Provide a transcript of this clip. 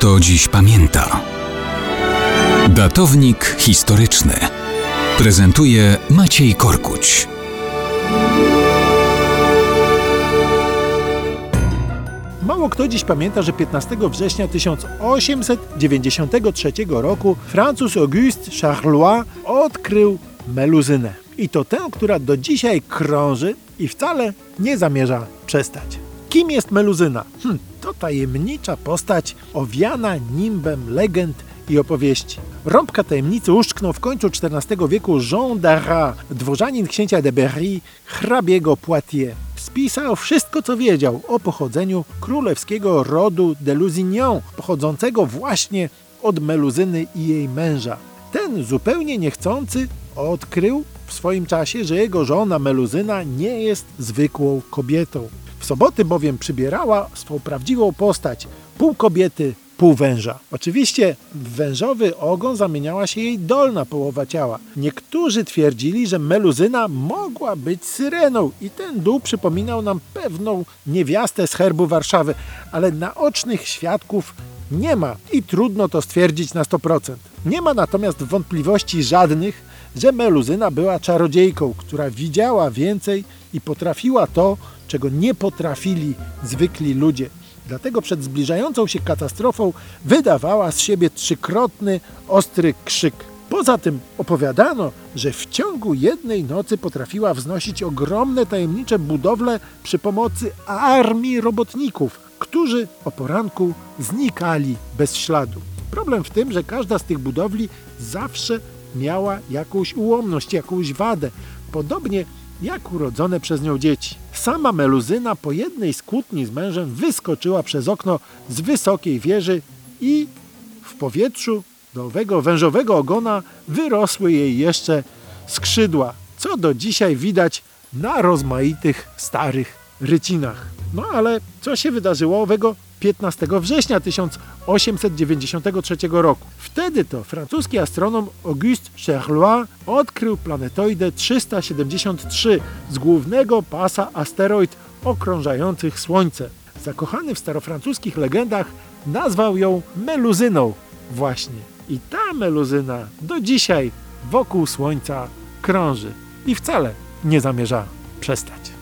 kto dziś pamięta. Datownik historyczny prezentuje Maciej Korkuć. Mało kto dziś pamięta, że 15 września 1893 roku Francuz Auguste Charlois odkrył meluzynę. I to tę, która do dzisiaj krąży i wcale nie zamierza przestać. Kim jest meluzyna? Hm, to tajemnicza postać owiana nimbem legend i opowieści. Rąbka tajemnicy uszczknął w końcu XIV wieku Jean d'Arras, dworzanin księcia de Berry, hrabiego Poitiers. Spisał wszystko, co wiedział o pochodzeniu królewskiego rodu de Lusignan, pochodzącego właśnie od Meluzyny i jej męża. Ten zupełnie niechcący odkrył w swoim czasie, że jego żona Meluzyna nie jest zwykłą kobietą. W soboty bowiem przybierała swą prawdziwą postać, pół kobiety, pół węża. Oczywiście w wężowy ogon zamieniała się jej dolna połowa ciała. Niektórzy twierdzili, że Meluzyna mogła być syreną i ten dół przypominał nam pewną niewiastę z herbu Warszawy, ale naocznych świadków nie ma i trudno to stwierdzić na 100%. Nie ma natomiast wątpliwości żadnych, że Meluzyna była czarodziejką, która widziała więcej i potrafiła to, czego nie potrafili zwykli ludzie. Dlatego przed zbliżającą się katastrofą wydawała z siebie trzykrotny, ostry krzyk. Poza tym opowiadano, że w ciągu jednej nocy potrafiła wznosić ogromne tajemnicze budowle przy pomocy armii robotników, którzy o poranku znikali bez śladu. Problem w tym, że każda z tych budowli zawsze miała jakąś ułomność, jakąś wadę. Podobnie jak urodzone przez nią dzieci. Sama Meluzyna po jednej z kłótni z mężem wyskoczyła przez okno z wysokiej wieży i w powietrzu do owego wężowego ogona wyrosły jej jeszcze skrzydła, co do dzisiaj widać na rozmaitych starych rycinach. No ale co się wydarzyło owego 15 września 1893 roku. Wtedy to francuski astronom Auguste Charlois odkrył planetoidę 373 z głównego pasa asteroid okrążających Słońce. Zakochany w starofrancuskich legendach nazwał ją Meluzyną właśnie. I ta Meluzyna do dzisiaj wokół Słońca krąży i wcale nie zamierza przestać.